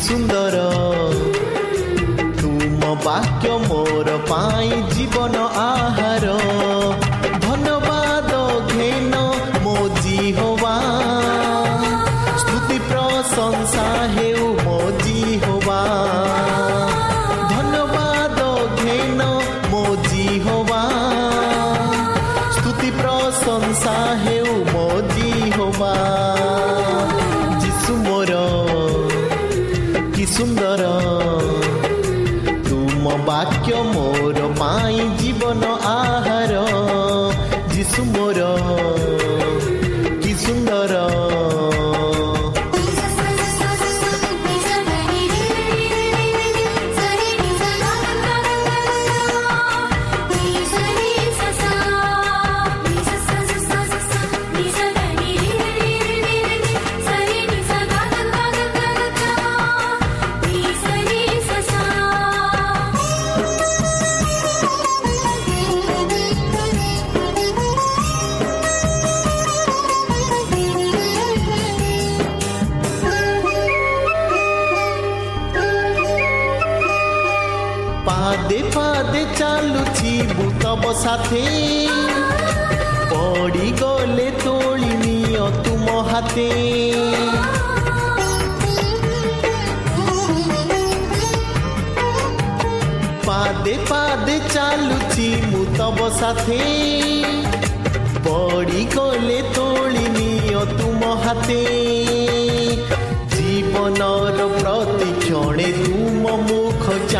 ସୁନ୍ଦର। ତୁମ ବାକ୍ୟ ମୋର ପାଇଁ ଜୀବନ ଆହାର।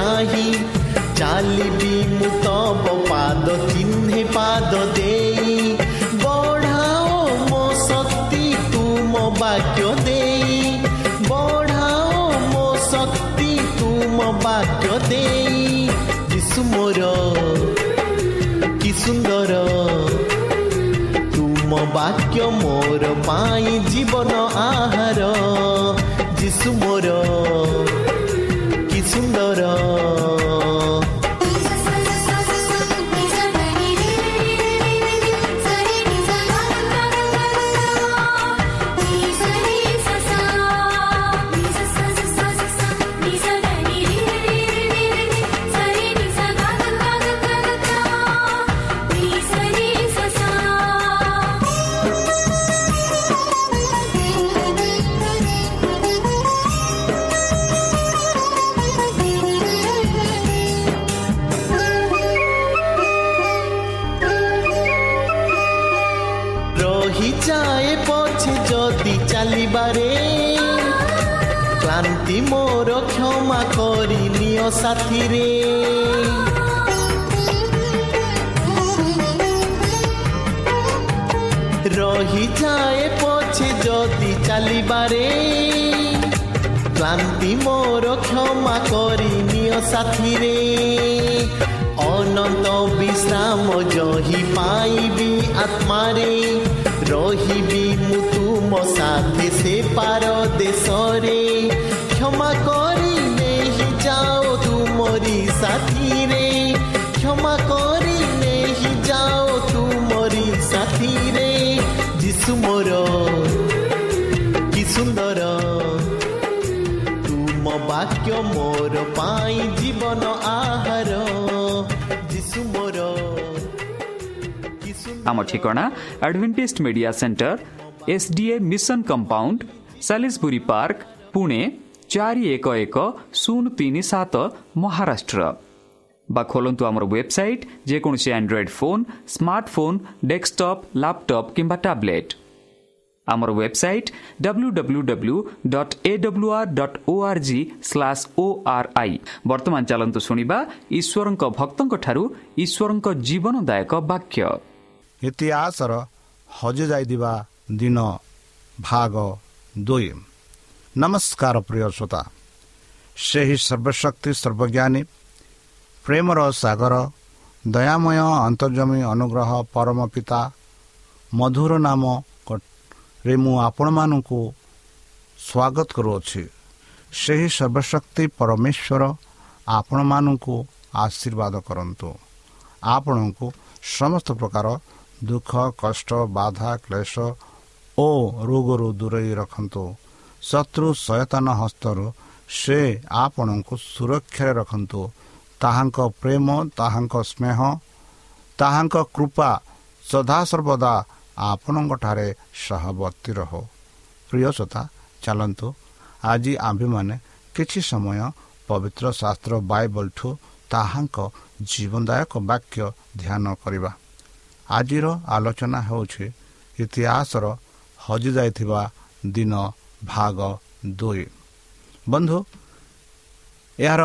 ଚାହିଁ ଚାଲିବି ମୁଁ ତବ ପାଦ ଚିହ୍ନେ ପାଦ ଦେଇ ବଢ଼ାଅ ମୋ ଶକ୍ତି ତୁମ ବାକ୍ୟ ଦେଇ ବଢ଼ାଅ ମୋ ଶକ୍ତି ତୁମ ବାକ୍ୟ ଦେଇ ଯୀଶୁ ମୋର କି ସୁନ୍ଦର ତୁମ ବାକ୍ୟ ମୋର ପାଇଁ ଜୀବନ ଆହାର ଯୀଶୁ ମୋର କି କରି ନିଅ ସାଥିରେ ରହିଯାଏ ପଛେ ଯଦି ଚାଲିବାରେ କ୍ଳାନ୍ତି ମୋର କ୍ଷମା କରି ନିଅ ସାଥିରେ ଅନନ୍ତ ବିଶ୍ରାମ ଜହି ପାଇବି ଆତ୍ମାରେ ରହିବି ମୁଁ ତୁମ ସାଥେ ସେ ପାର ଦେଶରେ କ୍ଷମା କରି ନେଇ ଯାଅ ତୁମରି ସାଥିରେ କ୍ଷମା କରି ନେଇ ଯାଅ ତୁମରି ସାଥିରେ ଯିଶୁ ମୋର କି ସୁନ୍ଦର ତୁମ ବାକ୍ୟ ମୋର ପାଇଁ ଜୀବନ ଆହାର ଯିଶୁ ମୋର କି ସୁନ୍ଦର ଆମ ଠିକଣା Adventist Media Centre SDA Mission Compound Salisbury Park Pune ଚାରି ଏକ ଏକ ଶୂନ ତିନି ସାତ ମହାରାଷ୍ଟ୍ର ବା ଖୋଲନ୍ତୁ ଆମର ୱେବସାଇଟ୍ ଯେକୌଣସି Android phone smartphone desktop laptop କିମ୍ବା ଟ୍ୟାବ୍ଲେଟ୍ ଆମର website W W W dot A W R dot O R G slash O R I ବର୍ତ୍ତମାନ ଚାଲନ୍ତୁ ଶୁଣିବା ଈଶ୍ୱରଙ୍କ ଭକ୍ତଙ୍କଠାରୁ ଈଶ୍ୱରଙ୍କ ଜୀବନଦାୟକ ବାକ୍ୟ ଇତିହାସର ହଜିଯାଇଥିବା ଦିନ ଭାଗ ଦୁଇ ନମସ୍କାର ପ୍ରିୟ ଶ୍ରୋତା ସେହି ସର୍ବଶକ୍ତି ସର୍ବଜ୍ଞାନୀ ପ୍ରେମର ସାଗର ଦୟାମୟ ଅନ୍ତର୍ଜମୀ ଅନୁଗ୍ରହ ପରମ ପିତା ମଧୁର ନାମରେ ମୁଁ ଆପଣମାନଙ୍କୁ ସ୍ୱାଗତ କରୁଅଛି ସେହି ସର୍ବଶକ୍ତି ପରମେଶ୍ୱର ଆପଣମାନଙ୍କୁ ଆଶୀର୍ବାଦ କରନ୍ତୁ ଆପଣଙ୍କୁ ସମସ୍ତ ପ୍ରକାର ଦୁଃଖ କଷ୍ଟ ବାଧା କ୍ଲେଶ ଓ ରୋଗରୁ ଦୂରେଇ ରଖନ୍ତୁ ଶତ୍ରୁ ସଚେତନ ହସ୍ତରୁ ସେ ଆପଣଙ୍କୁ ସୁରକ୍ଷାରେ ରଖନ୍ତୁ। ତାହାଙ୍କ ପ୍ରେମ ତାହାଙ୍କ ସ୍ନେହ ତାହାଙ୍କ କୃପା ସଦାସର୍ବଦା ଆପଣଙ୍କଠାରେ ସହବର୍ତ୍ତୀ ରହୁ। ପ୍ରିୟ ଶ୍ରୋତା ଚାଲନ୍ତୁ। ଆଜି ଆମ୍ଭେମାନେ କିଛି ସମୟ ପବିତ୍ର ଶାସ୍ତ୍ର ବାଇବଲଠୁ ତାହାଙ୍କ ଜୀବନଦାୟକ ବାକ୍ୟ ଧ୍ୟାନ କରିବା। ଆଜିର ଆଲୋଚନା ହେଉଛି ଇତିହାସର ହଜିଯାଇଥିବା ଦିନ ଭାଗ ଦୁଇ ବନ୍ଧୁ ଏହାର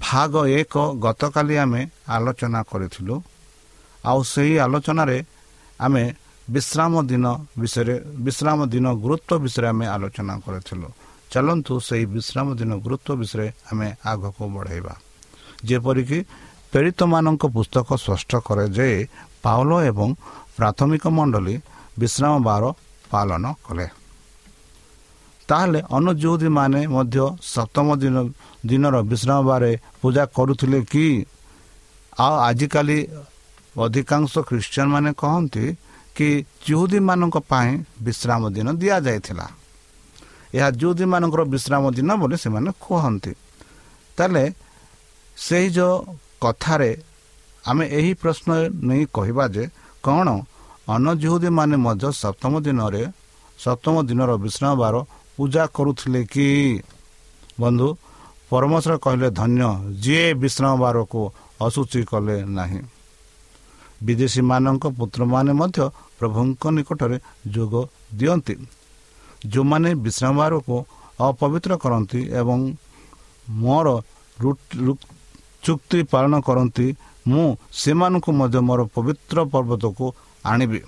ଭାଗ ଏକ ଗତକାଲି ଆମେ ଆଲୋଚନା କରିଥିଲୁ ଆଉ ସେହି ଆଲୋଚନାରେ ଆମେ ବିଶ୍ରାମ ଦିନ ବିଷୟରେ ବିଶ୍ରାମ ଦିନ ଗୁରୁତ୍ୱ ବିଷୟରେ ଆମେ ଆଲୋଚନା କରିଥିଲୁ ଚାଲନ୍ତୁ ସେହି ବିଶ୍ରାମ ଦିନ ଗୁରୁତ୍ୱ ବିଷୟରେ ଆମେ ଆଗକୁ ବଢ଼ାଇବା ଯେପରିକି ପୀଡ଼ିତମାନଙ୍କ ପୁସ୍ତକ ସ୍ପଷ୍ଟ କରେ ଯେ ପାଉଲ ଏବଂ ପ୍ରାଥମିକ ମଣ୍ଡଳୀ ବିଶ୍ରାମ ବାର ପାଳନ କଲେ ତାହେଲେ ଅନୁଯୋଗୀମାନେ ମଧ୍ୟ ସପ୍ତମ ଦିନ ଦିନର ବିଶ୍ରାମ ବାରେ ପୂଜା କରୁଥିଲେ କି? ଆଉ ଆଜିକାଲି ଅଧିକାଂଶ ଖ୍ରୀଷ୍ଟିଆନ ମାନେ କହନ୍ତି କି ଜୁହୁଦୀମାନଙ୍କ ପାଇଁ ବିଶ୍ରାମ ଦିନ ଦିଆଯାଇଥିଲା। ଏହା ଜୁହୁଦୀମାନଙ୍କର ବିଶ୍ରାମ ଦିନ ବୋଲି ସେମାନେ କୁହନ୍ତି। ତାହେଲେ ସେହି ଯେଉଁ କଥାରେ ଆମେ ଏହି ପ୍ରଶ୍ନ ନେଇ କହିବା ଯେ କ'ଣ? ଅନଜୁହୁଦୀମାନେ ମଧ୍ୟ ସପ୍ତମ ଦିନରେ ସପ୍ତମ ଦିନର ବିଶ୍ରାମ ବାର ପୂଜା କରୁଥିଲେ କି? ବନ୍ଧୁ ପରମେଶ୍ୱର କହିଲେ ଧନ୍ୟ ଯିଏ ବିଶ୍ରାମ ବାରକୁ ଅସୂଚୀ କଲେ ନାହିଁ। ବିଦେଶୀମାନଙ୍କ ପୁତ୍ରମାନେ ମଧ୍ୟ ପ୍ରଭୁଙ୍କ ନିକଟରେ ଯୋଗ ଦିଅନ୍ତି। ଯେଉଁମାନେ ବିଶ୍ରାମ ବାରକୁ ଅପବିତ୍ର କରନ୍ତି ଏବଂ ମୋର ଚୁକ୍ତି ପାଳନ କରନ୍ତି ମୁଁ ସେମାନଙ୍କୁ ମଧ୍ୟ ମୋର ପବିତ୍ର ପର୍ବତକୁ ଆଣିବି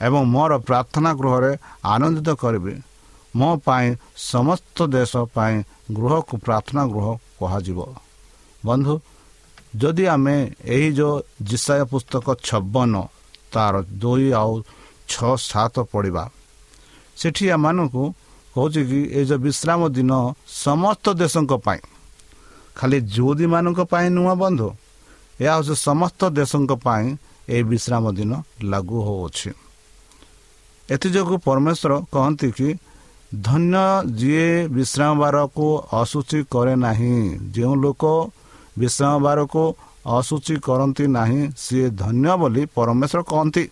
ଏବଂ ମୋର ପ୍ରାର୍ଥନା ଗୃହରେ ଆନନ୍ଦିତ କରିବି। ମୋ ପାଇଁ ସମସ୍ତ ଦେଶ ପାଇଁ ଗୃହକୁ ପ୍ରାର୍ଥନା ଗୃହ କୁହାଯିବ। ବନ୍ଧୁ ଯଦି ଆମେ ଏହି ଯେଉଁ ଜିସାୟ ପୁସ୍ତକ ଛବନ ତାର ଦୁଇ ଆଉ ଛଅ ସାତ ପଢ଼ିବା ସେଠି ଏମାନଙ୍କୁ କହୁଛି କି ଏ ଯେଉଁ ବିଶ୍ରାମ ଦିନ ସମସ୍ତ ଦେଶଙ୍କ ପାଇଁ ଖାଲି ଯୁଦୀମାନଙ୍କ ପାଇଁ ନୁହଁ ବନ୍ଧୁ ଏହା ହେଉଛି ସମସ୍ତ ଦେଶଙ୍କ ପାଇଁ ଏହି ବିଶ୍ରାମ ଦିନ ଲାଗୁ ହେଉଅଛି ଏଥିଯୋଗୁଁ ପରମେଶ୍ୱର କହନ୍ତି କି ଧନ୍ୟ ଯିଏ ବିଶ୍ରାମ ବାରକୁ ଅସୂଚୀ କରେ ନାହିଁ। ଯେଉଁ ଲୋକ ବିଶ୍ରାମ ବାରକୁ ଅସୂଚୀ କରନ୍ତି ନାହିଁ ସିଏ ଧନ୍ୟ ବୋଲି ପରମେଶ୍ୱର କହନ୍ତି।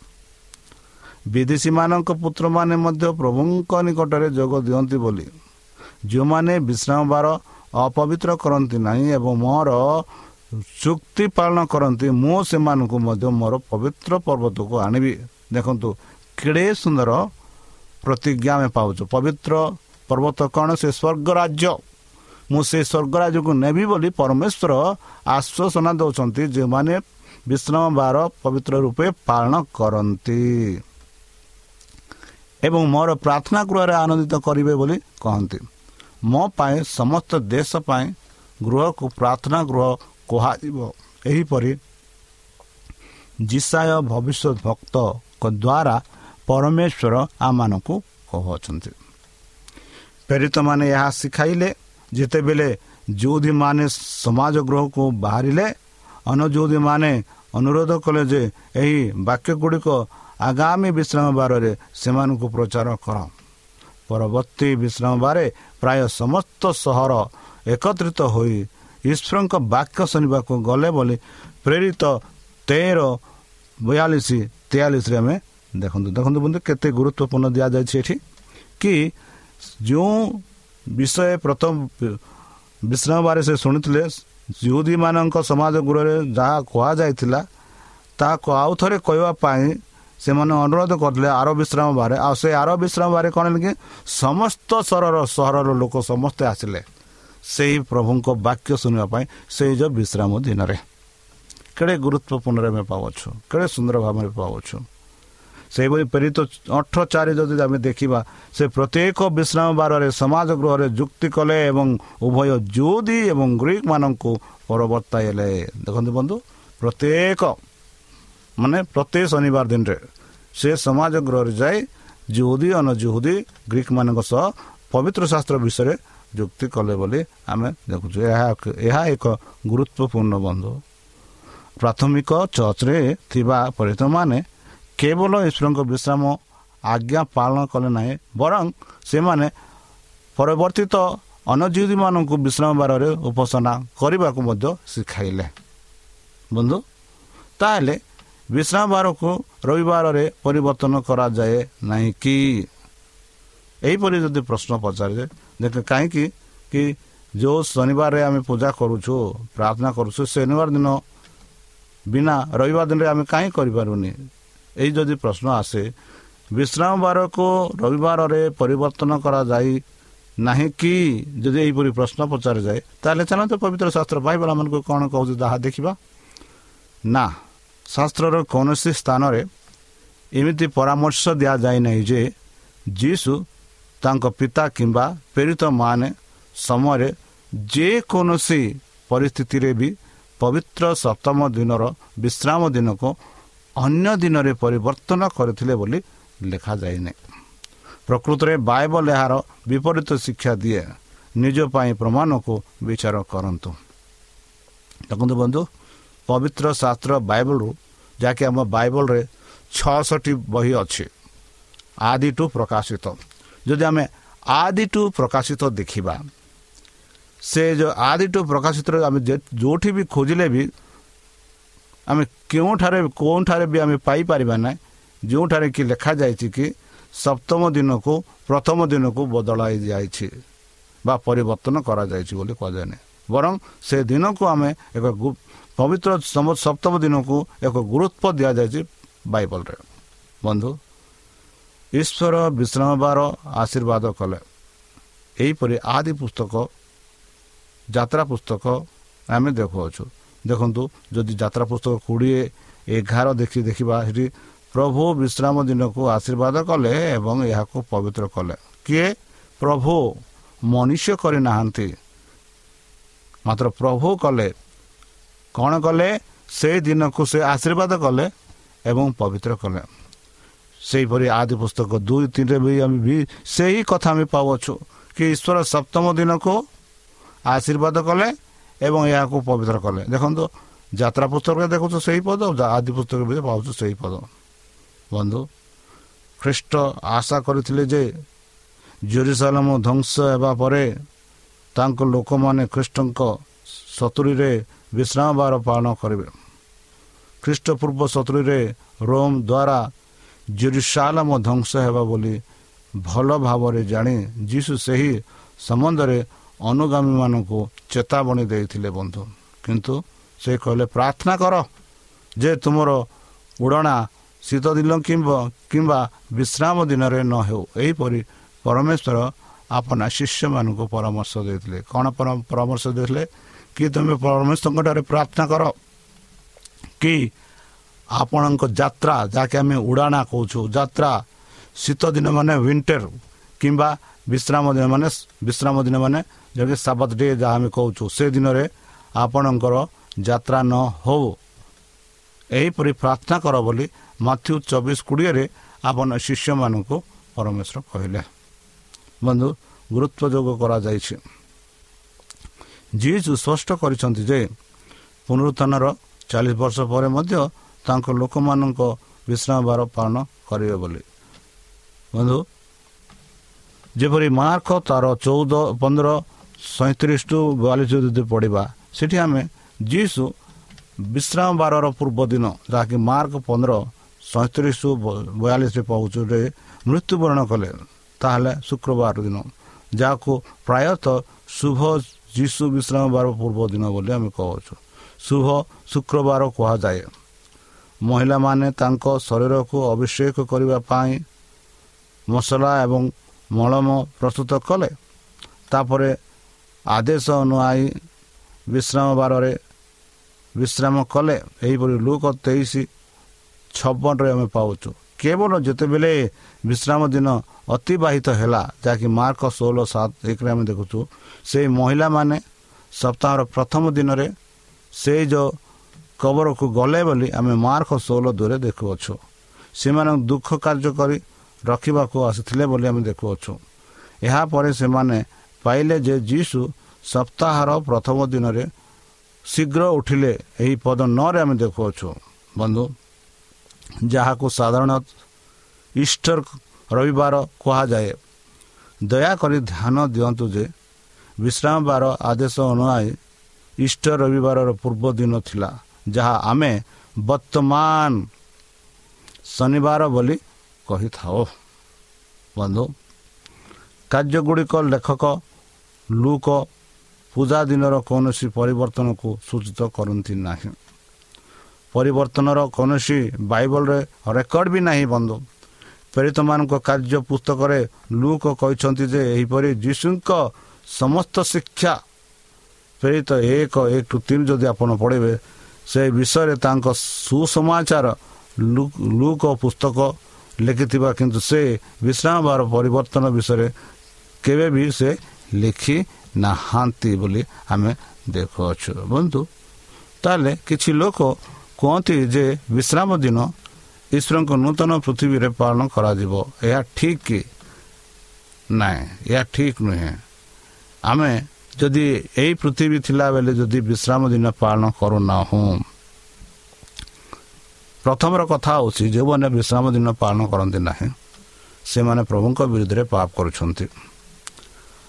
ବିଦେଶୀମାନଙ୍କ ପୁତ୍ରମାନେ ମଧ୍ୟ ପ୍ରଭୁଙ୍କ ନିକଟରେ ଯୋଗ ଦିଅନ୍ତି ବୋଲି। ଯେଉଁମାନେ ବିଶ୍ରାମ ବାର ଅପବିତ୍ର କରନ୍ତି ନାହିଁ ଏବଂ ମୋର ଚୁକ୍ତି ପାଳନ କରନ୍ତି ମୁଁ ସେମାନଙ୍କୁ ମଧ୍ୟ ମୋର ପବିତ୍ର ପର୍ବତକୁ ଆଣିବି। ଦେଖନ୍ତୁ କେଡ଼େ ସୁନ୍ଦର ପ୍ରତିଜ୍ଞା ଆମେ ପାଉଛୁ। ପବିତ୍ର ପର୍ବତ କ'ଣ? ସେ ସ୍ୱର୍ଗ ରାଜ୍ୟ ମୁଁ ସେ ସ୍ୱର୍ଗ ରାଜ୍ୟକୁ ନେବି ବୋଲି ପରମେଶ୍ୱର ଆଶ୍ୱାସନା ଦେଉଛନ୍ତି ଯେଉଁମାନେ ବିଶ୍ରାମ ବାର ପବିତ୍ର ରୂପେ ପାଳନ କରନ୍ତି। ଏବଂ ମୋର ପ୍ରାର୍ଥନା ଗୃହରେ ଆନନ୍ଦିତ କରିବେ ବୋଲି କହନ୍ତି। ମୋ ପାଇଁ ସମସ୍ତ ଦେଶ ପାଇଁ ଗୃହକୁ ପ୍ରାର୍ଥନା ଗୃହ କୁହାଯିବ। ଏହିପରି ଜିସାୟ ଭବିଷ୍ୟତ ଭକ୍ତଙ୍କ ଦ୍ୱାରା ପରମେଶ୍ୱର ଆମମାନଙ୍କୁ କହୁଅଛନ୍ତି। ପ୍ରେରିତମାନେ ଏହା ଶିଖାଇଲେ ଯେତେବେଳେ ଯେଉଁଦୀମାନେ ସମାଜ ଗୃହକୁ ବାହାରିଲେ ଅନୁଯୋଗୀମାନେ ଅନୁରୋଧ କଲେ ଯେ ଏହି ବାକ୍ୟ ଗୁଡ଼ିକ ଆଗାମୀ ବିଶ୍ରାମ ବାରରେ ସେମାନଙ୍କୁ ପ୍ରଚାର କର। ପରବର୍ତ୍ତୀ ବିଶ୍ରାମ ବାରେ ପ୍ରାୟ ସମସ୍ତ ସହର ଏକତ୍ରିତ ହୋଇ ଈଶ୍ୱରଙ୍କ ବାକ୍ୟ ଶୁଣିବାକୁ ଗଲେ ବୋଲି ପ୍ରେରିତ ତେର ବୟାଳିଶ ତେୟାଳିଶରେ ଆମେ ଦେଖନ୍ତୁ ଦେଖନ୍ତୁ ବନ୍ଧୁ କେତେ ଗୁରୁତ୍ୱପୂର୍ଣ୍ଣ ଦିଆଯାଇଛି ଏଠି। କି ଯେଉଁ ବିଷୟ ପ୍ରଥମ ବିଶ୍ରାମ ବାରେ ସେ ଶୁଣିଥିଲେ ଯୁହୁଦୀମାନଙ୍କ ସମାଜ ଗୃହରେ ଯାହା କୁହାଯାଇଥିଲା ତାହାକୁ ଆଉ ଥରେ କହିବା ପାଇଁ ସେମାନେ ଅନୁରୋଧ କରିଥିଲେ ଆର ବିଶ୍ରାମ ବାରେ। ଆଉ ସେ ଆର ବିଶ୍ରାମ ବାରେ କ'ଣ କି ସମସ୍ତ ସହରର ସହରର ଲୋକ ସମସ୍ତେ ଆସିଲେ ସେହି ପ୍ରଭୁଙ୍କ ବାକ୍ୟ ଶୁଣିବା ପାଇଁ ସେଇ ଯେଉଁ ବିଶ୍ରାମ ଦିନରେ। କେଡ଼େ ଗୁରୁତ୍ୱପୂର୍ଣ୍ଣରେ ଆମେ ପାଉଛୁ କେଡ଼େ ସୁନ୍ଦର ଭାବରେ ପାଉଛୁ ସେହିଭଳି ପ୍ରେରିତ ଅଠର ଚାରି ଯଦି ଆମେ ଦେଖିବା ସେ ପ୍ରତ୍ୟେକ ବିଶ୍ରାମ ବାରରେ ସମାଜ ଗୃହରେ ଯୁକ୍ତି କଲେ ଏବଂ ଉଭୟ ଜୁଦି ଏବଂ ଗ୍ରୀକ୍ ପରବର୍ତ୍ତାଇଲେ। ଦେଖନ୍ତୁ ବନ୍ଧୁ ପ୍ରତ୍ୟେକ ମାନେ ପ୍ରତ୍ୟେକ ଶନିବାର ଦିନରେ ସେ ସମାଜ ଗୃହରେ ଯାଇ ଜୁହୁଦି ଅନଜୁହୁଦି ଗ୍ରୀକ୍ ମାନଙ୍କ ସହ ପବିତ୍ର ଶାସ୍ତ୍ର ବିଷୟରେ ଯୁକ୍ତି କଲେ ବୋଲି ଆମେ ଦେଖୁଛୁ। ଏହା ଏହା ଏକ ଗୁରୁତ୍ୱପୂର୍ଣ୍ଣ ବନ୍ଧୁ। ପ୍ରାଥମିକ ଚର୍ଚ୍ଚରେ ଥିବା ପରିତମାନେ କେବଳ ଈଶ୍ୱରଙ୍କ ବିଶ୍ରାମ ଆଜ୍ଞା ପାଳନ କଲେ ନାହିଁ ବରଂ ସେମାନେ ପରିବର୍ତ୍ତିତ ଅନଜୀବୀମାନଙ୍କୁ ବିଶ୍ରାମ ବାରରେ ଉପାସନା କରିବାକୁ ମଧ୍ୟ ଶିଖାଇଲେ ବନ୍ଧୁ ତାହେଲେ ବିଶ୍ରାମ ବାରକୁ ରବିବାରରେ ପରିବର୍ତ୍ତନ କରାଯାଏ ନାହିଁ କି ଏହିପରି ଯଦି ପ୍ରଶ୍ନ ପଚାରିଯାଏ ଦେଖ କାହିଁକି କି ଯେଉଁ ଶନିବାରରେ ଆମେ ପୂଜା କରୁଛୁ ପ୍ରାର୍ଥନା କରୁଛୁ ଶନିବାର ଦିନ ବିନା ରବିବାର ଦିନରେ ଆମେ କାହିଁ କରିପାରୁନି ଏଇ ଯଦି ପ୍ରଶ୍ନ ଆସେ ବିଶ୍ରାମ ବାରକୁ ରବିବାରରେ ପରିବର୍ତ୍ତନ କରାଯାଇ ନାହିଁ କି? ଯଦି ଏହିପରି ପ୍ରଶ୍ନ ପଚାରାଯାଏ ତାହେଲେ ଚାଲନ୍ତୁ ପବିତ୍ର ଶାସ୍ତ୍ର ବାଇବଲ ମାନଙ୍କୁ କ'ଣ କହୁଛି ତାହା ଦେଖିବା? ନା ଶାସ୍ତ୍ରର କୌଣସି ସ୍ଥାନରେ ଏମିତି ପରାମର୍ଶ ଦିଆଯାଇ ନାହିଁ ଯେ ଯୀଶୁ ତାଙ୍କ ପିତା କିମ୍ବା ପ୍ରେରିତ ମାନେ ସମୟରେ ଯେକୌଣସି ପରିସ୍ଥିତିରେ ବି ପବିତ୍ର ସପ୍ତମ ଦିନର ବିଶ୍ରାମ ଦିନକୁ ଅନ୍ୟ ଦିନରେ ପରିବର୍ତ୍ତନ କରିଥିଲେ ବୋଲି ଲେଖାଯାଇନି ପ୍ରକୃତରେ ବାଇବଲ ଏହାର ବିପରୀତ ଶିକ୍ଷା ଦିଏ ନିଜ ପାଇଁ ପ୍ରମାଣକୁ ବିଚାର କରନ୍ତୁ ଦେଖନ୍ତୁ ବନ୍ଧୁ ପବିତ୍ର ଶାସ୍ତ୍ର ବାଇବଲରୁ ଯାହାକି ଆମ ବାଇବଲରେ ଛଅଷଠି ବହି ଅଛି ଆଦିଠୁ ପ୍ରକାଶିତ। ଯଦି ଆମେ ଆଦିଠୁ ପ୍ରକାଶିତ ଦେଖିବା ସେ ଯେଉଁ ଆଦିଠୁ ପ୍ରକାଶିତରେ ଆମେ ଯେଉଁଠି ବି ଖୋଜିଲେ ବି ଆମେ କେଉଁଠାରେ କେଉଁଠାରେ ବି ଆମେ ପାଇପାରିବା ନାହିଁ ଯେଉଁଠାରେ କି ଲେଖାଯାଇଛି କି ସପ୍ତମ ଦିନକୁ ପ୍ରଥମ ଦିନକୁ ବଦଳାଇ ଯାଇଛି ବା ପରିବର୍ତ୍ତନ କରାଯାଇଛି ବୋଲି କୁହାଯାଏନି। ବରଂ ସେ ଦିନକୁ ଆମେ ଏକ ପବିତ୍ର ସପ୍ତମ ଦିନକୁ ଏକ ଗୁରୁତ୍ୱ ଦିଆଯାଇଛି ବାଇବଲରେ। ବନ୍ଧୁ ଈଶ୍ୱର ବିଶ୍ରାମବାର ଆଶୀର୍ବାଦ କଲେ। ଏହିପରି ଆଦି ପୁସ୍ତକ ଯାତ୍ରା ପୁସ୍ତକ ଆମେ ଦେଖୁଅଛୁ। ଦେଖନ୍ତୁ ଯଦି ଯାତ୍ରା ପୁସ୍ତକ କୋଡ଼ିଏ ଏଗାର ଦେଖି ଦେଖିବା ସେଠି ପ୍ରଭୁ ବିଶ୍ରାମ ଦିନକୁ ଆଶୀର୍ବାଦ କଲେ ଏବଂ ଏହାକୁ ପବିତ୍ର କଲେ। କିଏ? ପ୍ରଭୁ। ମନୁଷ୍ୟ କରିନାହାନ୍ତି ମାତ୍ର ପ୍ରଭୁ କଲେ। କ'ଣ କଲେ? ସେଇ ଦିନକୁ ସେ ଆଶୀର୍ବାଦ କଲେ ଏବଂ ପବିତ୍ର କଲେ। ସେହିପରି ଆଦି ପୁସ୍ତକ ଦୁଇ ତିନିରେ ବି ଆମେ ବି ସେହି କଥା ଆମେ ପାଉଅଛୁ କି ଈଶ୍ୱର ସପ୍ତମ ଦିନକୁ ଆଶୀର୍ବାଦ କଲେ ଏବଂ ଏହାକୁ ପବିତ୍ର କଲେ। ଦେଖନ୍ତୁ ଯାତ୍ରା ପୁସ୍ତକରେ ଦେଖୁଛୁ ସେହି ପଦ ଆଦି ପୁସ୍ତକ ବି ପାଉଛୁ ସେହି ପଦ। ବନ୍ଧୁ ଖ୍ରୀଷ୍ଟ ଆଶା କରିଥିଲେ ଯେ ଜେରୁସାଲାମ ଧ୍ୱଂସ ହେବା ପରେ ତାଙ୍କ ଲୋକମାନେ ଖ୍ରୀଷ୍ଟଙ୍କ ସତୁରୀରେ ବିଶ୍ରାମ ବାର ପାଳନ କରିବେ। ଖ୍ରୀଷ୍ଟପୂର୍ବ ସତୁରୀରେ ରୋମ୍ ଦ୍ୱାରା ଜେରୁସାଲାମ ଧ୍ୱଂସ ହେବ ବୋଲି ଭଲ ଭାବରେ ଜାଣି ଯୀଶୁ ସେହି ସମ୍ବନ୍ଧରେ ଅନୁଗାମୀମାନଙ୍କୁ ଚେତାବନୀ ଦେଇଥିଲେ ବନ୍ଧୁ। କିନ୍ତୁ ସେ କହିଲେ ପ୍ରାର୍ଥନା କର ଯେ ତୁମର ଉଡ଼ଣା ଶୀତ ଦିନ କିମ୍ବା କିମ୍ବା ବିଶ୍ରାମ ଦିନରେ ନ ହେଉ। ଏହିପରି ପରମେଶ୍ୱର ଆପଣା ଶିଷ୍ୟମାନଙ୍କୁ ପରାମର୍ଶ ଦେଇଥିଲେ। କ'ଣ ପରାମର୍ଶ ଦେଇଥିଲେ? କି ତୁମେ ପରମେଶ୍ୱରଙ୍କଠାରେ ପ୍ରାର୍ଥନା କର? କି ଆପଣଙ୍କ ଯାତ୍ରା ଯାହାକି ଆମେ ଉଡ଼ାଣା କହୁଛୁ ଯାତ୍ରା ଶୀତ ଦିନ ମାନେ ୱିଣ୍ଟର କିମ୍ବା ବିଶ୍ରାମ ଦିନ ମାନେ ବିଶ୍ରାମ ଦିନ ମାନେ ଯଦି ସାବତ ଡେ ଯାହା ଆମେ କହୁଛୁ ସେ ଦିନରେ ଆପଣଙ୍କର ଯାତ୍ରା ନ ହେଉ। ଏହିପରି ପ୍ରାର୍ଥନା କର ବୋଲି ମାଥ୍ୟୁ ଚବିଶ କୋଡ଼ିଏରେ ଆପଣ ଶିଷ୍ୟମାନଙ୍କୁ ପରମେଶ୍ୱର କହିଲେ। ବନ୍ଧୁ ଗୁରୁତ୍ୱ ଯୋଗ କରାଯାଇଛି। ଯିଏ ସ୍ପଷ୍ଟ କରିଛନ୍ତି ଯେ ପୁନରୁତ୍ଥାନର ଚାଳିଶ ବର୍ଷ ପରେ ମଧ୍ୟ ତାଙ୍କ ଲୋକମାନଙ୍କ ବିଶ୍ରାମ ବାର ପାଳନ କରିବେ ବୋଲି। ବନ୍ଧୁ ଯେପରି ମାର୍କ ତାର ଚଉଦ ପନ୍ଦର ସଇଁତିରିଶ ଟୁ ବୟାଳିଶ ଯଦି ପଡ଼ିବା ସେଠି ଆମେ ଯିଶୁ ବିଶ୍ରାମ ବାରର ପୂର୍ବ ଦିନ ଯାହାକି ମାର୍କ ପନ୍ଦର ସଇଁତିରିଶ ଟୁ ବୟାଳିଶରେ ପହୁଛୁ ମୃତ୍ୟୁବରଣ କଲେ ତାହେଲେ ଶୁକ୍ରବାର ଦିନ। ଯାହାକୁ ପ୍ରାୟତଃ ଶୁଭ ଯୀଶୁ ବିଶ୍ରାମ ବାର ପୂର୍ବ ଦିନ ବୋଲି ଆମେ କହୁଛୁ। ଶୁଭ ଶୁକ୍ରବାର କୁହାଯାଏ। ମହିଳାମାନେ ତାଙ୍କ ଶରୀରକୁ ଅଭିଷେକ କରିବା ପାଇଁ ମସଲା ଏବଂ ମଳମ ପ୍ରସ୍ତୁତ କଲେ। ତାପରେ ଆଦେଶ ଅନୁଆଇ ବିଶ୍ରାମ ବାରରେ ବିଶ୍ରାମ କଲେ ଏହିପରି ଲୁକ ତେଇଶ ଛପନରେ ଆମେ ପାଉଛୁ। କେବଳ ଯେତେବେଳେ ବିଶ୍ରାମ ଦିନ ଅତିବାହିତ ହେଲା ଯାହାକି ମାର୍କ ଷୋହଳ ସାତ ଏକରେ ଆମେ ଦେଖୁଛୁ ସେଇ ମହିଳାମାନେ ସପ୍ତାହର ପ୍ରଥମ ଦିନରେ ସେଇ ଯେଉଁ କବରକୁ ଗଲେ ବୋଲି ଆମେ ମାର୍କ ଷୋହଳ ଦୂରେ ଦେଖୁଅଛୁ। ସେମାନଙ୍କୁ ଦୁଃଖ କାର୍ଯ୍ୟ କରି ରଖିବାକୁ ଆସିଥିଲେ ବୋଲି ଆମେ ଦେଖୁଅଛୁ। ଏହାପରେ ସେମାନେ ପାଇଲେ ଯେ ଯୀଶୁ ସପ୍ତାହର ପ୍ରଥମ ଦିନରେ ଶୀଘ୍ର ଉଠିଲେ ଏହି ପଦ ନରେ ଆମେ ଦେଖୁଅଛୁ। ବନ୍ଧୁ ଯାହାକୁ ସାଧାରଣତଃ ଇଷ୍ଟର ରବିବାର କୁହାଯାଏ। ଦୟାକରି ଧ୍ୟାନ ଦିଅନ୍ତୁ ଯେ ବିଶ୍ରାମ ବାର ଆଦେଶ ଅନୁଯାୟୀ ଇଷ୍ଟର ରବିବାରର ପୂର୍ବ ଦିନ ଥିଲା ଯାହା ଆମେ ବର୍ତ୍ତମାନ ଶନିବାର ବୋଲି କହିଥାଉ। ବନ୍ଧୁ କାର୍ଯ୍ୟଗୁଡ଼ିକ ଲେଖକ ଲୁକ ପୂଜା ଦିନର କୌଣସି ପରିବର୍ତ୍ତନକୁ ସୂଚିତ କରନ୍ତି ନାହିଁ। ପରିବର୍ତ୍ତନର କୌଣସି ବାଇବଲରେ ରେକର୍ଡ ବି ନାହିଁ ବନ୍ଧୁ। ପ୍ରେରିତମାନଙ୍କ କାର୍ଯ୍ୟ ପୁସ୍ତକରେ ଲୁକ କହିଛନ୍ତି ଯେ ଏହିପରି ଯୀଶୁଙ୍କ ସମସ୍ତ ଶିକ୍ଷା ପ୍ରେରିତ ଏକ ଏକ ଟୁ ତିନି ଯଦି ଆପଣ ପଢ଼ିବେ ସେ ବିଷୟରେ ତାଙ୍କ ସୁସମାଚାର ଲୁକ ପୁସ୍ତକ ଲେଖିଥିବା କିନ୍ତୁ ସେ ବିଶ୍ରାମ ବାର ପରିବର୍ତ୍ତନ ବିଷୟରେ କେବେ ବି ସେ ଲେଖି ନାହାନ୍ତି ବୋଲି ଆମେ ଦେଖୁଅଛୁ। ବନ୍ଧୁ ତାହେଲେ କିଛି ଲୋକ କୁହନ୍ତି ଯେ ବିଶ୍ରାମ ଦିନ ଈଶ୍ୱରଙ୍କ ନୂତନ ପୃଥିବୀରେ ପାଳନ କରାଯିବ। ଏହା ଠିକ୍ କି ନାହିଁ ଏହା ଠିକ୍ ନୁହେଁ। ଆମେ ଯଦି ଏଇ ପୃଥିବୀ ଥିଲାବେଳେ ଯଦି ବିଶ୍ରାମ ଦିନ ପାଳନ କରୁନାହୁଁ। ପ୍ରଥମର କଥା ହେଉଛି ଯେଉଁମାନେ ବିଶ୍ରାମ ଦିନ ପାଳନ କରନ୍ତି ନାହିଁ ସେମାନେ ପ୍ରଭୁଙ୍କ ବିରୁଦ୍ଧରେ ପାପ କରୁଛନ୍ତି।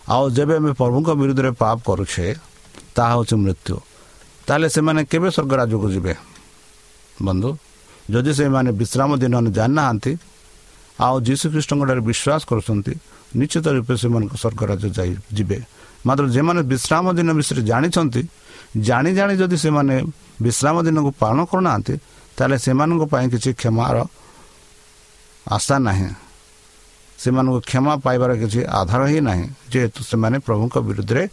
ଆଉ ଯେବେ ଆମେ ପ୍ରଭୁଙ୍କ ବିରୁଦ୍ଧରେ ପାପ କରୁଛେ ତାହା ହେଉଛି ମୃତ୍ୟୁ। ତାହେଲେ ସେମାନେ କେବେ ସ୍ୱର୍ଗ ରାଜ୍ୟକୁ ଯିବେ? ବନ୍ଧୁ ଯଦି ସେମାନେ ବିଶ୍ରାମ ଦିନ ଜାଣିନାହାନ୍ତି ଆଉ ଯୀଶୁଖ୍ରୀଷ୍ଟଙ୍କ ଠାରେ ବିଶ୍ୱାସ କରୁଛନ୍ତି ନିଶ୍ଚିତ ରୂପେ ସେମାନଙ୍କ ସ୍ୱର୍ଗ ରାଜ୍ୟ ଯାଇ ଯିବେ। ମାତ୍ର ଯେଉଁମାନେ ବିଶ୍ରାମ ଦିନ ବିଷୟରେ ଜାଣିଛନ୍ତି ଜାଣି ଜାଣି ଯଦି ସେମାନେ ବିଶ୍ରାମ ଦିନକୁ ପାଳନ କରୁନାହାନ୍ତି ତାହେଲେ ସେମାନଙ୍କ ପାଇଁ କିଛି କ୍ଷମାର ଆଶା ନାହିଁ। ସେମାନଙ୍କୁ କ୍ଷମା ପାଇବାର କିଛି ଆଧାର ହିଁ ନାହିଁ। ଯେହେତୁ ସେମାନେ ପ୍ରଭୁଙ୍କ ବିରୁଦ୍ଧରେ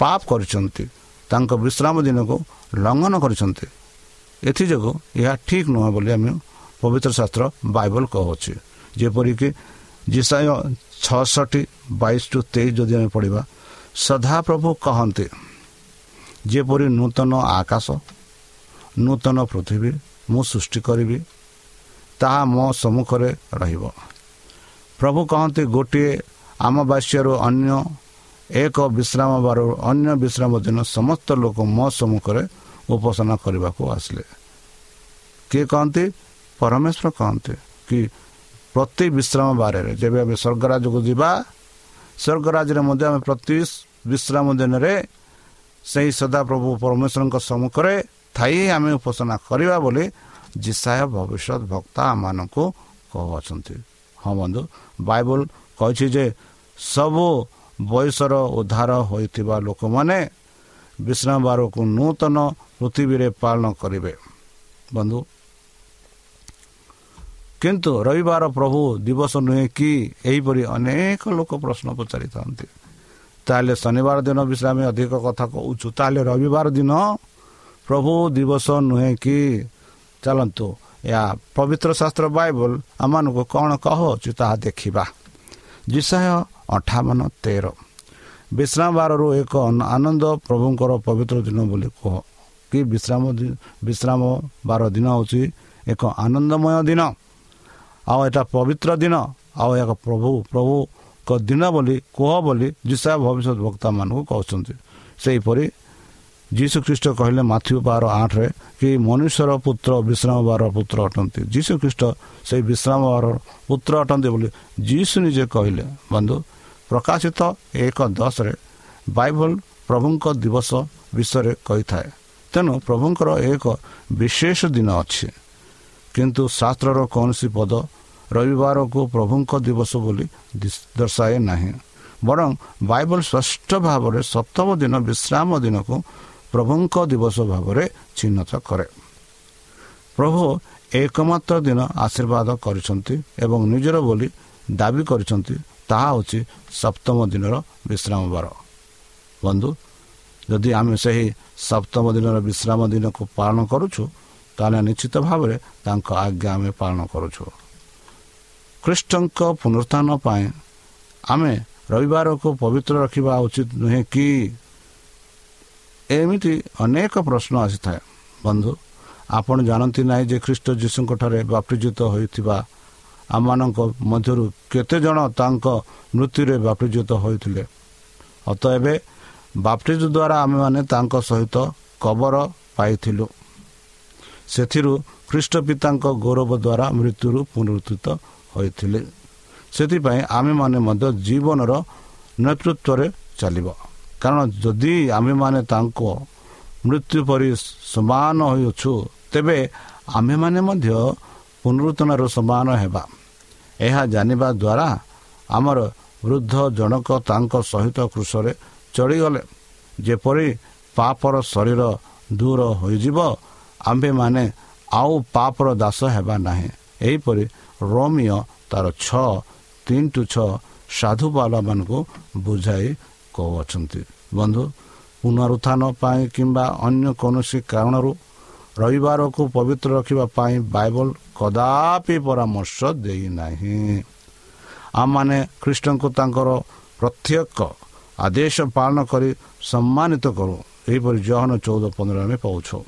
ପାପ କରିଛନ୍ତି ତାଙ୍କ ବିଶ୍ରାମ ଦିନକୁ ଲଙ୍ଘନ କରିଛନ୍ତି। ଏଥିଯୋଗୁଁ ଏହା ଠିକ୍ ନୁହେଁ ବୋଲି ଆମେ ପବିତ୍ର ଶାସ୍ତ୍ର ବାଇବଲ କହୁଅଛି ଯେପରିକି ଜିସାୟ ଛଅଷଠି ବାଇଶ ଟୁ ତେଇଶ ଯଦି ଆମେ ପଢ଼ିବା ସଦାପ୍ରଭୁ କହନ୍ତି ଯେପରି ନୂତନ ଆକାଶ ନୂତନ ପୃଥିବୀ ମୁଁ ସୃଷ୍ଟି କରିବି ତାହା ମୋ ସମ୍ମୁଖରେ ରହିବ। ପ୍ରଭୁ କହନ୍ତି ଗୋଟିଏ ଆମବାସ୍ୟରୁ ଅନ୍ୟ ଏକ ବିଶ୍ରାମ ବାରୁ ଅନ୍ୟ ବିଶ୍ରାମ ଦିନ ସମସ୍ତ ଲୋକ ମୋ ସମ୍ମୁଖରେ ଉପାସନା କରିବାକୁ ଆସିଲେ। କିଏ କହନ୍ତି? ପରମେଶ୍ୱର କହନ୍ତି କି ପ୍ରତି ବିଶ୍ରାମ ବାରରେ ଯେବେ ଆମେ ସ୍ୱର୍ଗରାଜକୁ ଯିବା ସ୍ୱର୍ଗରାଜରେ ମଧ୍ୟ ଆମେ ପ୍ରତି ବିଶ୍ରାମ ଦିନରେ ସେହି ସଦାପ୍ରଭୁ ପରମେଶ୍ୱରଙ୍କ ସମ୍ମୁଖରେ ଥାଇ ଆମେ ଉପାସନା କରିବା ବୋଲି ଜିସାୟ ଭବିଷ୍ୟତ ଭକ୍ତା ଆମମାନଙ୍କୁ କହୁଅଛନ୍ତି। ହଁ ବନ୍ଧୁ ବାଇବଲ କହିଛି ଯେ ସବୁ ବୟସର ଉଦ୍ଧାର ହୋଇଥିବା ଲୋକମାନେ ବିଶ୍ରାମ ବାରକୁ ନୂତନ ପୃଥିବୀରେ ପାଳନ କରିବେ। ବନ୍ଧୁ କିନ୍ତୁ ରବିବାର ପ୍ରଭୁ ଦିବସ ନୁହେଁ କି ଏହିପରି ଅନେକ ଲୋକ ପ୍ରଶ୍ନ ପଚାରିଥାନ୍ତି। ତାହେଲେ ଶନିବାର ଦିନ ବିଷୟରେ ଆମେ ଅଧିକ କଥା କହୁଛୁ। ତାହେଲେ ରବିବାର ଦିନ ପ୍ରଭୁ ଦିବସ ନୁହେଁ କି? ଚାଲନ୍ତୁ ଏହା ପବିତ୍ର ଶାସ୍ତ୍ର ବାଇବଲ ଆମମାନଙ୍କୁ କ'ଣ କହୁଅଛି ତାହା ଦେଖିବା। ବିଷୟ ଅଠାବନ ତେର। ବିଶ୍ରାମ ବାରରୁ ଏକ ଆନନ୍ଦ ପ୍ରଭୁଙ୍କର ପବିତ୍ର ଦିନ ବୋଲି କୁହ। କି ବିଶ୍ରାମ ବିଶ୍ରାମ ବାର ଦିନ ହେଉଛି ଏକ ଆନନ୍ଦମୟ ଦିନ। ଆଉ ଏଇଟା ପବିତ୍ର ଦିନ ଆଉ ଏକ ପ୍ରଭୁ ପ୍ରଭୁଙ୍କ ଦିନ ବୋଲି କୁହ ବୋଲି ଯିଶା ଭବିଷ୍ୟତ ବକ୍ତାମାନଙ୍କୁ କହୁଛନ୍ତି। ସେହିପରି ଯୀଶୁ ଖ୍ରୀଷ୍ଟ କହିଲେ ମାଥ୍ୟୁ ବାର ଆଠରେ କି ମନୁଷ୍ୟର ପୁତ୍ର ବିଶ୍ରାମ ବାର ପୁତ୍ର ଅଟନ୍ତି। ଯୀଶୁ ଖ୍ରୀଷ୍ଟ ସେଇ ବିଶ୍ରାମ ବାର ପୁତ୍ର ଅଟନ୍ତି ବୋଲି ଯୀଶୁ ନିଜେ କହିଲେ। ବନ୍ଧୁ ପ୍ରକାଶିତ ଏକ ଦଶରେ ବାଇବଲ ପ୍ରଭୁଙ୍କ ଦିବସ ବିଷୟରେ କହିଥାଏ। ତେଣୁ ପ୍ରଭୁଙ୍କର ଏକ ବିଶେଷ ଦିନ ଅଛି। କିନ୍ତୁ ଶାସ୍ତ୍ରର କୌଣସି ପଦ ରବିବାରକୁ ପ୍ରଭୁଙ୍କ ଦିବସ ବୋଲି ଦର୍ଶାଏ ନାହିଁ। ବରଂ ବାଇବଲ ସ୍ପଷ୍ଟ ଭାବରେ ସପ୍ତମ ଦିନ ବିଶ୍ରାମ ଦିନକୁ ପ୍ରଭୁଙ୍କ ଦିବସ ଭାବରେ ଚିହ୍ନଟ କରେ। ପ୍ରଭୁ ଏକମାତ୍ର ଦିନ ଆଶୀର୍ବାଦ କରିଛନ୍ତି ଏବଂ ନିଜର ବୋଲି ଦାବି କରିଛନ୍ତି ତାହା ହେଉଛି ସପ୍ତମ ଦିନର ବିଶ୍ରାମ ବାର। ବନ୍ଧୁ ଯଦି ଆମେ ସେହି ସପ୍ତମ ଦିନର ବିଶ୍ରାମ ଦିନକୁ ପାଳନ କରୁଛୁ ତାହେଲେ ନିଶ୍ଚିତ ଭାବରେ ତାଙ୍କ ଆଜ୍ଞା ଆମେ ପାଳନ କରୁଛୁ। ଖ୍ରୀଷ୍ଟଙ୍କ ପୁନରୁତ୍ଥାନ ପାଇଁ ଆମେ ରବିବାରକୁ ପବିତ୍ର ରଖିବା ଉଚିତ ନୁହେଁ କି? ଏମିତି ଅନେକ ପ୍ରଶ୍ନ ଆସିଥାଏ। ବନ୍ଧୁ ଆପଣ ଜାଣନ୍ତି ନାହିଁ ଯେ ଖ୍ରୀଷ୍ଟ ଯୀଶୁଙ୍କଠାରେ ବାପ୍ତିଜିତ ହୋଇଥିବା ଆମମାନଙ୍କ ମଧ୍ୟରୁ କେତେଜଣ ତାଙ୍କ ମୃତ୍ୟୁରେ ବାପ୍ତିଜିତ ହୋଇଥିଲେ। ଅତ ଏବେ ବାପ୍ତିଜ ଦ୍ୱାରା ଆମେମାନେ ତାଙ୍କ ସହିତ କବର ପାଇଥିଲୁ। ସେଥିରୁ ଖ୍ରୀଷ୍ଟ ପିତାଙ୍କ ଗୌରବ ଦ୍ୱାରା ମୃତ୍ୟୁରୁ ପୁନରୁତ୍ଥିତ ହୋଇଥିଲେ। ସେଥିପାଇଁ ଆମେମାନେ ମଧ୍ୟ ଜୀବନର ନେତୃତ୍ୱରେ ଚାଲିବ। କାରଣ ଯଦି ଆମେମାନେ ତାଙ୍କ ମୃତ୍ୟୁ ପରି ସମାନ ହୋଇଅଛୁ ତେବେ ଆମେମାନେ ମଧ୍ୟ ପୁନରୁତ୍ତନର ସମାନ ହେବା। ଏହା ଜାଣିବା ଦ୍ୱାରା ଆମର ବୃଦ୍ଧ ଜଣକ ତାଙ୍କ ସହିତ କୃଷରେ ଚଢ଼ିଗଲେ ଯେପରି ପାପର ଶରୀର ଦୂର ହୋଇଯିବ ଆମ୍ଭେମାନେ ଆଉ ପାପର ଦାସ ହେବା ନାହିଁ। ଏହିପରି ରୋମିଓ ତାର ଛଅ ତିନି ଟୁ ଛଅ ସାଧୁବାଲାମାନଙ୍କୁ ବୁଝାଇ କହୁଅଛନ୍ତି ବନ୍ଧୁ ପୁନରୁତ୍ଥାନ ପାଇଁ କିମ୍ବା ଅନ୍ୟ କୌଣସି କାରଣରୁ ରବିବାରକୁ ପବିତ୍ର ରଖିବା ପାଇଁ ବାଇବଲ କଦାପି ପରାମର୍ଶ ଦେଇନାହିଁ ଆମମାନେ ଖ୍ରୀଷ୍ଟଙ୍କୁ ତାଙ୍କର ପ୍ରତ୍ୟେକ ଆଦେଶ ପାଳନ କରି ସମ୍ମାନିତ କରୁ। ଏହିପରି ଜହନ ଚଉଦ ପନ୍ଦର ଆମେ ପାଉଛୁ।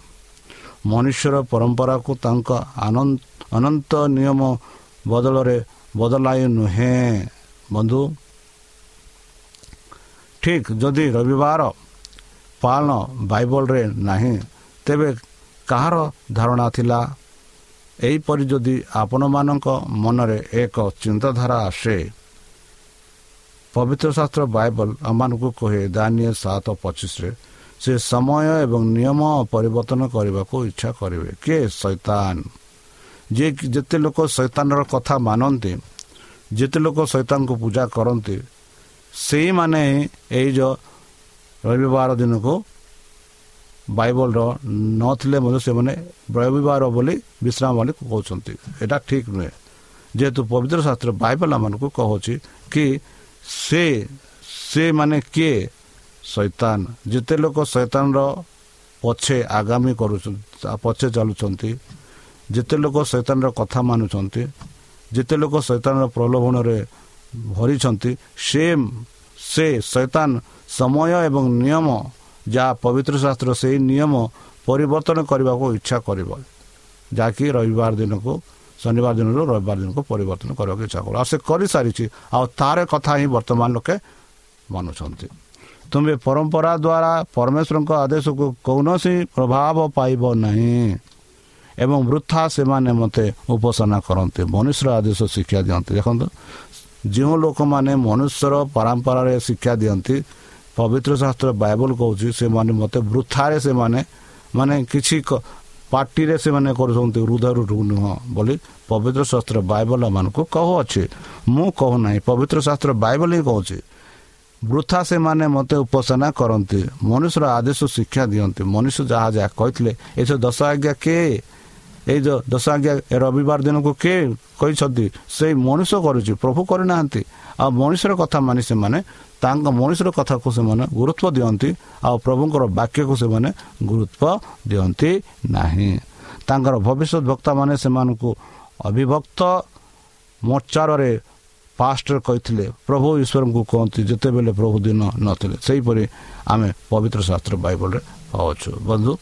ମନୁଷ୍ୟର ପରମ୍ପରାକୁ ତାଙ୍କ ଅନନ୍ତ ନିୟମ ବଦଳରେ ବଦଳାଇ ନୁହେଁ। ବନ୍ଧୁ ଠିକ୍ ଯଦି ରବିବାର ପାଳନ ବାଇବଲରେ ନାହିଁ ତେବେ କାହାର ଧାରଣା ଥିଲା? ଏହିପରି ଯଦି ଆପଣମାନଙ୍କ ମନରେ ଏକ ଚିନ୍ତାଧାରା ଆସେ ପବିତ୍ର ଶାସ୍ତ୍ର ବାଇବଲ ଆମମାନଙ୍କୁ କହେ ଦାନିଏ ସାତ ପଚିଶରେ ସେ ସମୟ ଏବଂ ନିୟମ ପରିବର୍ତ୍ତନ କରିବାକୁ ଇଚ୍ଛା କରିବେ। କିଏ? ସୈତାନ ଯିଏ ଯେତେ ଲୋକ ସୈତାନର କଥା ମାନନ୍ତି ଯେତେ ଲୋକ ସୈତାନଙ୍କୁ ପୂଜା କରନ୍ତି ସେଇମାନେ ଏଇ ଯେଉଁ ରବିବାର ଦିନକୁ ବାଇବଲର ନଥିଲେ ମଧ୍ୟ ସେମାନେ ରବିବାର ବୋଲି ବିଶ୍ରାମ ବୋଲି କହୁଛନ୍ତି। ଏଇଟା ଠିକ୍ ନୁହେଁ। ଯେହେତୁ ପବିତ୍ର ଶାସ୍ତ୍ର ବାଇବଲ ଆମମାନଙ୍କୁ କହୁଛି କି ସେ ସେମାନେ କିଏ? ସୈତାନ ଯେତେ ଲୋକ ସୈତାନର ପଛେ ଆଗାମୀ କରୁଛନ୍ତି ପଛେ ଚାଲୁଛନ୍ତି ଯେତେ ଲୋକ ସୈତାନର କଥା ମାନୁଛନ୍ତି ଯେତେ ଲୋକ ସୈତାନର ପ୍ରଲୋଭନରେ ଭରିଛନ୍ତି ସେ ସେ ସୈତାନ ସମୟ ଏବଂ ନିୟମ ଯାହା ପବିତ୍ର ଶାସ୍ତ୍ର ସେଇ ନିୟମ ପରିବର୍ତ୍ତନ କରିବାକୁ ଇଚ୍ଛା କରିବ। ଯାହାକି ରବିବାର ଦିନକୁ ଶନିବାର ଦିନରୁ ରବିବାର ଦିନକୁ ପରିବର୍ତ୍ତନ କରିବାକୁ ଇଚ୍ଛା କରୁ। ଆଉ ସେ କରିସାରିଛି ଆଉ ତାର କଥା ହିଁ ବର୍ତ୍ତମାନ ଲୋକେ ମାନୁଛନ୍ତି। ତୁମେ ପରମ୍ପରା ଦ୍ୱାରା ପରମେଶ୍ୱରଙ୍କ ଆଦେଶକୁ କୌଣସି ପ୍ରଭାବ ପାଇବ ନାହିଁ। ଏବଂ ବୃଥା ସେମାନେ ମୋତେ ଉପାସନା କରନ୍ତି ମନୁଷ୍ୟର ଆଦେଶ ଶିକ୍ଷା ଦିଅନ୍ତି। ଦେଖନ୍ତୁ ଯେଉଁ ଲୋକମାନେ ମନୁଷ୍ୟର ପରମ୍ପରାରେ ଶିକ୍ଷା ଦିଅନ୍ତି ପବିତ୍ର ଶାସ୍ତ୍ର ବାଇବଲ କହୁଛି ସେମାନେ ମୋତେ ବୃଥାରେ ସେମାନେ ମାନେ କିଛି ପାର୍ଟିରେ ସେମାନେ କରୁଛନ୍ତି ହୃଦୟରୁ ନୁହଁ ବୋଲି ପବିତ୍ର ଶାସ୍ତ୍ର ବାଇବଲ ମାନଙ୍କୁ କହୁଅଛି। ମୁଁ କହୁନାହିଁ ପବିତ୍ର ଶାସ୍ତ୍ର ବାଇବଲ ହିଁ କହୁଛି। ବୃଥା ସେମାନେ ମୋତେ ଉପାସନା କରନ୍ତି ମନୁଷ୍ୟର ଆଦେଶ ଶିକ୍ଷା ଦିଅନ୍ତି ମନୁଷ୍ୟ ଯାହା ଯାହା କହିଥିଲେ ଏସବୁ ଦଶ ଆଜ୍ଞା କିଏ? ଏଇ ଯେଉଁ ଦଶ ଆଜ୍ଞା ରବିବାର ଦିନକୁ କିଏ କହିଛନ୍ତି ସେଇ ମଣିଷ କରୁଛି ପ୍ରଭୁ କରିନାହାନ୍ତି। ଆଉ ମଣିଷର କଥା ମାନି ସେମାନେ ତାଙ୍କ ମଣିଷର କଥାକୁ ସେମାନେ ଗୁରୁତ୍ୱ ଦିଅନ୍ତି ଆଉ ପ୍ରଭୁଙ୍କର ବାକ୍ୟକୁ ସେମାନେ ଗୁରୁତ୍ୱ ଦିଅନ୍ତି ନାହିଁ। ତାଙ୍କର ଭବିଷ୍ୟତ ବକ୍ତାମାନେ ସେମାନଙ୍କୁ ଅବିଭକ୍ତ ମୋର୍ଚ୍ଚାରରେ ପାଷ୍ଟରେ କହିଥିଲେ ପ୍ରଭୁ ଈଶ୍ୱରଙ୍କୁ କୁହନ୍ତି ଯେତେବେଳେ ପ୍ରଭୁ ଦିନ ନଥିଲେ। ସେହିପରି ଆମେ ପବିତ୍ର ଶାସ୍ତ୍ର ବାଇବଲରେ ପାଉଛୁ। ବନ୍ଧୁ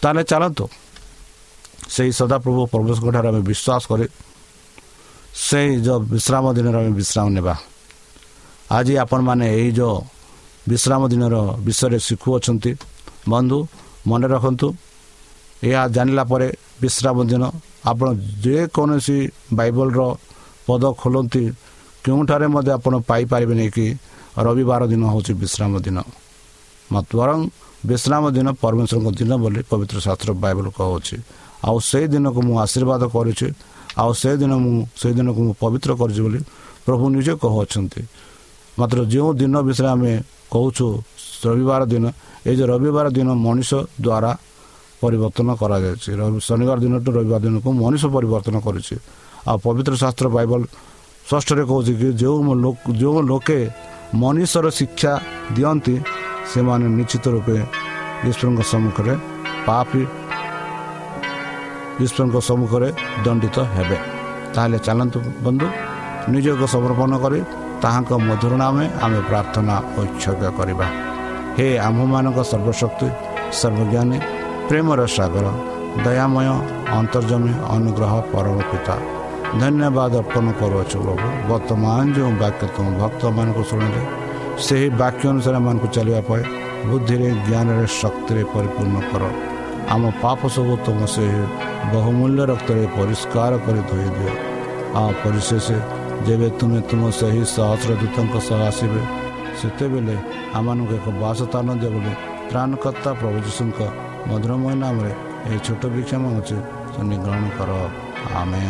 ତାହେଲେ ଚାଲନ୍ତୁ ସେହି ସଦାପ୍ରଭୁ ପରମେଶ୍ୱରଙ୍କଠାରେ ଆମେ ବିଶ୍ୱାସ କରି। ସେଇ ଯେଉଁ ବିଶ୍ରାମ ଦିନରେ ଆମେ ବିଶ୍ରାମ ନେବା। ଆଜି ଆପଣମାନେ ଏଇ ଯେଉଁ ବିଶ୍ରାମ ଦିନର ବିଷୟରେ ଶିଖୁଅଛନ୍ତି। ବନ୍ଧୁ ମନେ ରଖନ୍ତୁ ଏହା ଜାଣିଲା ପରେ ବିଶ୍ରାମ ଦିନ ଆପଣ ଯେକୌଣସି ବାଇବଲର ପଦ ଖୋଲନ୍ତି କେଉଁଠାରେ ମଧ୍ୟ ଆପଣ ପାଇପାରିବେନି କି ରବିବାର ଦିନ ହେଉଛି ବିଶ୍ରାମ ଦିନ। ବରଂ ବିଶ୍ରାମ ଦିନ ପରମେଶ୍ୱରଙ୍କ ଦିନ ବୋଲି ପବିତ୍ର ଶାସ୍ତ୍ର ବାଇବଲ କହୁଛି। ଆଉ ସେଇ ଦିନକୁ ମୁଁ ଆଶୀର୍ବାଦ କରୁଛି ଆଉ ସେଦିନ ମୁଁ ସେଦିନକୁ ମୁଁ ପବିତ୍ର କରିଛି ବୋଲି ପ୍ରଭୁ ନିଜେ କହୁଅଛନ୍ତି ମାତ୍ର ଯେଉଁ ଦିନ ବିଷୟରେ ଆମେ କହୁଛୁ ରବିବାର ଦିନ ଏ ଯେ ରବିବାର ଦିନ ମଣିଷ ଦ୍ୱାରା ପରିବର୍ତ୍ତନ କରାଯାଇଛି। ଶନିବାର ଦିନଠୁ ରବିବାର ଦିନକୁ ମଣିଷ ପରିବର୍ତ୍ତନ କରିଛି। ଆଉ ପବିତ୍ର ଶାସ୍ତ୍ର ବାଇବଲ ଷଷ୍ଠରେ କହୁଛି କି ଯେଉଁ ଯେଉଁ ଲୋକେ ମଣିଷର ଶିକ୍ଷା ଦିଅନ୍ତି ସେମାନେ ନିଶ୍ଚିତ ରୂପେ ଈଶ୍ୱରଙ୍କ ସମ୍ମୁଖରେ ପାପି ଈଶ୍ୱରଙ୍କ ସମ୍ମୁଖରେ ଦଣ୍ଡିତ ହେବେ। ତାହେଲେ ଚାଲନ୍ତୁ ବନ୍ଧୁ ନିଜକୁ ସମର୍ପଣ କରି ତାହାଙ୍କ ମଧୁର ନାମେ ଆମେ ପ୍ରାର୍ଥନା ଉତ୍ସର୍ଗ କରିବା। ହେ ଆମ୍ଭମାନଙ୍କ ସର୍ବଶକ୍ତି ସର୍ବଜ୍ଞାନୀ ପ୍ରେମର ସାଗର ଦୟାମୟ ଅନ୍ତର୍ଜମୀ ଅନୁଗ୍ରହ ପରମ ପିତା ଧନ୍ୟବାଦ ଅର୍ପଣ କରୁଅଛୁ ପ୍ରଭୁ। ବର୍ତ୍ତମାନ ଯେଉଁ ବାକ୍ୟ ତୁମ ଭକ୍ତମାନଙ୍କୁ ଶୁଣିଲେ ସେହି ବାକ୍ୟ ଅନୁସାରେ ଏମାନଙ୍କୁ ଚାଲିବା ପାଇଁ ବୁଦ୍ଧିରେ ଜ୍ଞାନରେ ଶକ୍ତିରେ ପରିପୂର୍ଣ୍ଣ କର। ଆମ ପାପ ସବୁ ତୁମ ସେ ବହୁମୂଲ୍ୟ ରକ୍ତରେ ପରିଷ୍କାର କରି ଧୋଇଦିଅ ଆଉ ପରିଶେଷ ଯେବେ ତୁମେ ତୁମ ସେହି ସହସ୍ର ଦୂତଙ୍କ ସହ ଆସିବେ ସେତେବେଳେ ଆମମାନଙ୍କୁ ଏକ ବାସସ୍ଥାନ ଦିଅ ବୋଲି ତ୍ରାଣକର୍ତ୍ତା ପ୍ରଭୁ ଯୀଶୁଙ୍କ ମଧୁରମୟ ନାମରେ ଏହି ଛୋଟ ଭିକ୍ଷା ହେଉଛି ତୁମେ ଗ୍ରହଣ କର। ଆମେ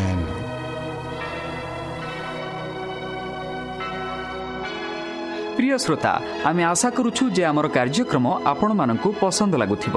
ପ୍ରିୟ ଶ୍ରୋତା ଆମେ ଆଶା କରୁଛୁ ଯେ ଆମର କାର୍ଯ୍ୟକ୍ରମ ଆପଣମାନଙ୍କୁ ପସନ୍ଦ ଲାଗୁଥିବ।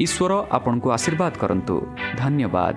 ଈଶ୍ୱର ଆପଣଙ୍କୁ ଆଶୀର୍ବାଦ କରନ୍ତୁ। ଧନ୍ୟବାଦ।